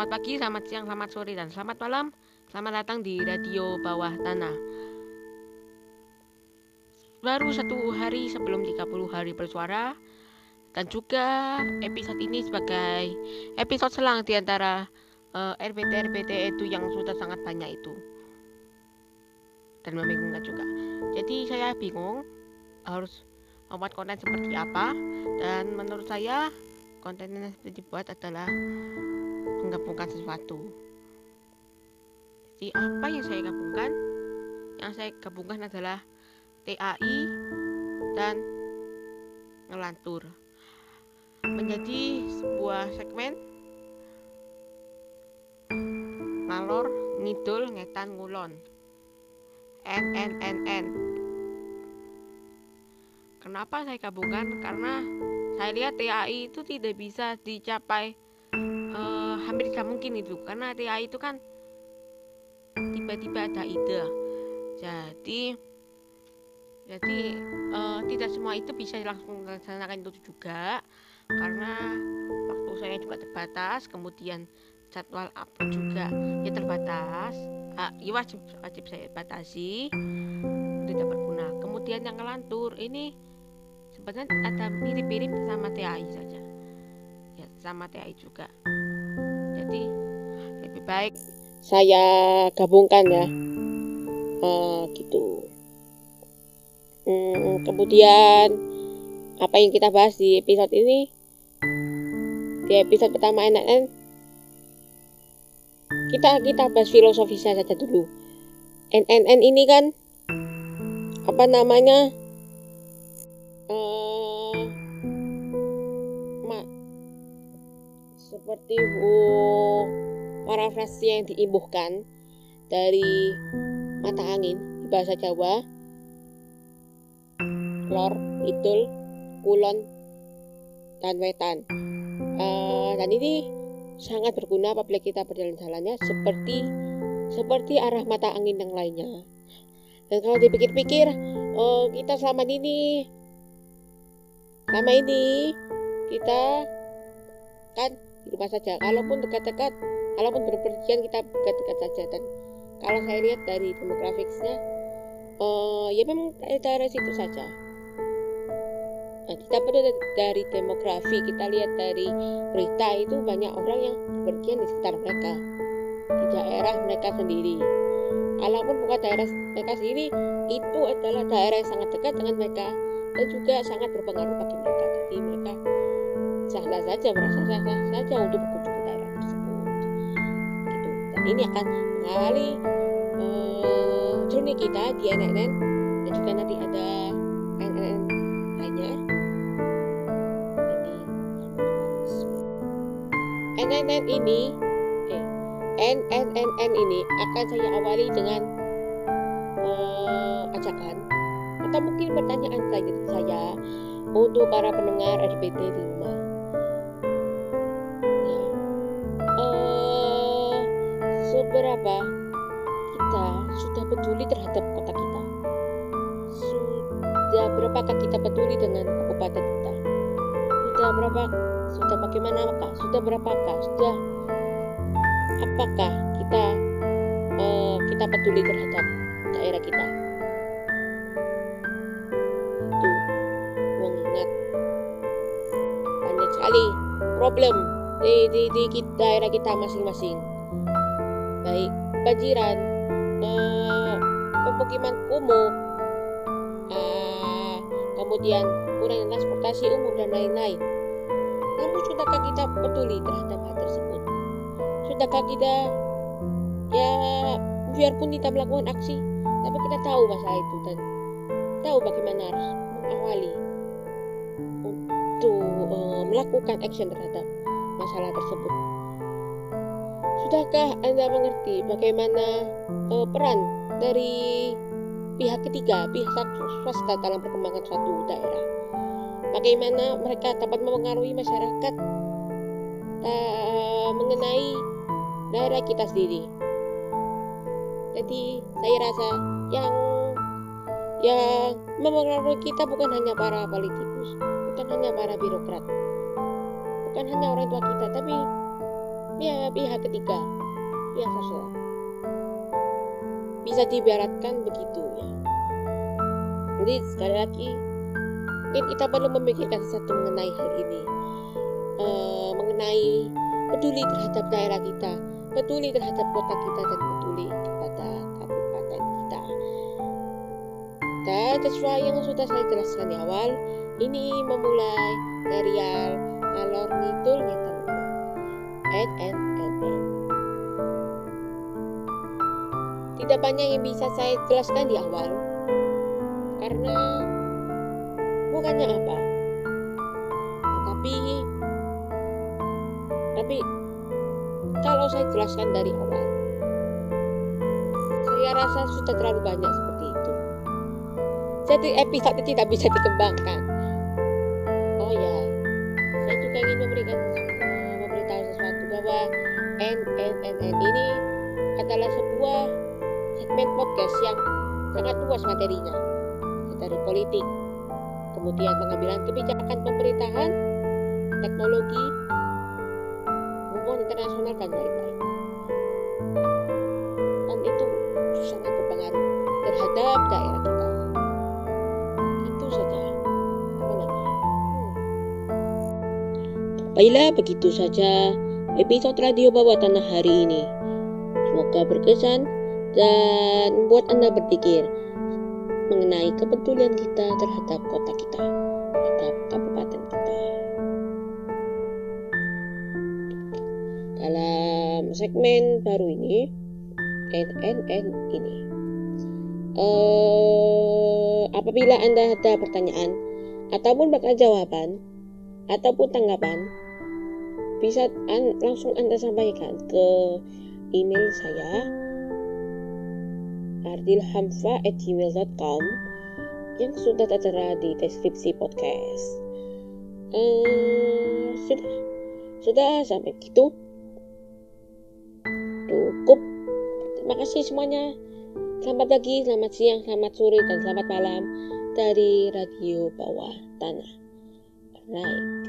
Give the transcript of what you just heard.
Selamat pagi, selamat siang, selamat sore, dan selamat malam. Selamat datang di Radio Bawah Tanah. Baru satu hari sebelum 30 hari bersuara, dan juga episode ini sebagai episode selang di antara uh, RPT-RPT itu yang sudah sangat banyak itu. Dan membingungkan juga. Jadi saya bingung harus membuat konten seperti apa, dan menurut saya konten yang dibuat adalah menggabungkan sesuatu. Jadi apa yang saya gabungkan? Yang saya gabungkan adalah TAI dan ngelantur menjadi sebuah segmen ngalor ngidul ngetan ngulon N N N N Kenapa saya gabungkan? Karena saya lihat TAI itu tidak bisa dicapai hampir tidak mungkin itu karena TAI itu kan tiba-tiba ada ide. Jadi jadi uh, tidak semua itu bisa langsung dilaksanakan itu juga karena waktu saya juga terbatas kemudian jadwal upload juga ya terbatas. Uh, ya wajib wajib saya batasi tidak berguna kemudian yang ngelantur ini sebenarnya ada mirip-mirip sama TAI saja. Ya sama TAI juga jadi lebih baik saya gabungkan ya. Uh, gitu. Hmm, kemudian apa yang kita bahas di episode ini? Di episode pertama NNN kita kita bahas filosofisnya saja dulu. NNN ini kan apa namanya? Uh, seperti uh, parafrase yang diimbuhkan dari mata angin bahasa Jawa. Lor idul kulon dan wetan. Uh, dan ini sangat berguna apabila kita berjalan-jalannya seperti seperti arah mata angin yang lainnya. Dan kalau dipikir-pikir uh, kita selama ini selama ini kita kan di rumah saja. Kalaupun dekat-dekat kalaupun berpergian kita dekat-dekat saja. Dan kalau saya lihat dari demografiknya uh, ya memang daerah situ saja. Nah, kita perlu dari demografi kita lihat dari berita itu banyak orang yang berpergian di sekitar mereka. Di daerah mereka sendiri. Kalaupun bukan daerah mereka sendiri itu adalah daerah yang sangat dekat dengan mereka dan juga sangat berpengaruh bagi mereka sah-sah saja merasa sah-sah saja untuk berkunjung ke daerah tersebut. Gitu. Dan ini akan mengawali uh, journey kita di NNN dan juga nanti ada NNN lainnya. Jadi NNN ini eh NNNN ini akan saya awali dengan uh, ajakan atau mungkin pertanyaan saya untuk para pendengar RPT seberapa kita sudah peduli terhadap kota kita? Sudah berapakah kita peduli dengan kabupaten kita? Sudah berapa? Sudah bagaimana apakah? Sudah berapakah? Sudah apakah kita uh, kita peduli terhadap daerah kita? Itu mengingat banyak sekali problem di, di, di daerah kita masing-masing baik banjiran, uh, pemukiman kumuh, uh, kemudian kurangnya transportasi umum dan lain-lain. Namun sudahkah kita peduli terhadap hal tersebut? Sudahkah kita ya biarpun kita melakukan aksi, tapi kita tahu masalah itu dan tahu bagaimana harus mengawali untuk uh, melakukan action terhadap masalah tersebut. Sudahkah Anda mengerti bagaimana uh, peran dari pihak ketiga, pihak swasta dalam perkembangan suatu daerah? Bagaimana mereka dapat mempengaruhi masyarakat uh, mengenai daerah kita sendiri? Jadi saya rasa yang yang mempengaruhi kita bukan hanya para politikus, bukan hanya para birokrat, bukan hanya orang tua kita, tapi ya pihak ketiga. Ya terserah bisa diibaratkan begitu ya. Jadi sekali lagi mungkin kita perlu memikirkan sesuatu mengenai hal ini. Uh, mengenai peduli terhadap daerah kita peduli terhadap kota kita dan peduli kepada kabupaten kita. Dan sesuai yang sudah saya jelaskan di awal ini memulai dari alor ngidul ngeten n n n n. Tidak banyak yang bisa saya jelaskan di awal. Karena bukannya apa. Tetapi tapi kalau saya jelaskan dari awal saya rasa sudah terlalu banyak seperti itu. Jadi episode tidak bisa dikembangkan. Oh ya saya juga ingin memberikan bahwa NNNN ini adalah sebuah segmen podcast yang sangat luas materinya. Dari politik kemudian pengambilan kebijakan pemerintahan teknologi hubungan internasional dan lain-lain. Dan itu sangat berpengaruh terhadap daerah kita. Itu saja. Sebenarnya hmm. baiklah begitu saja episode radio bawah tanah hari ini semoga berkesan dan membuat anda berpikir mengenai kepedulian kita terhadap kota kita, terhadap kabupaten kita. Dalam segmen baru ini, NNN ini, uh, apabila Anda ada pertanyaan ataupun bakal jawaban ataupun tanggapan, bisa an langsung Anda sampaikan ke email saya ardilhamfa@gmail.com yang sudah tertera di deskripsi podcast. Uh, sudah, sudah sampai gitu. Cukup. Terima kasih semuanya. Selamat pagi, selamat siang, selamat sore, dan selamat malam dari Radio Bawah Tanah. Right.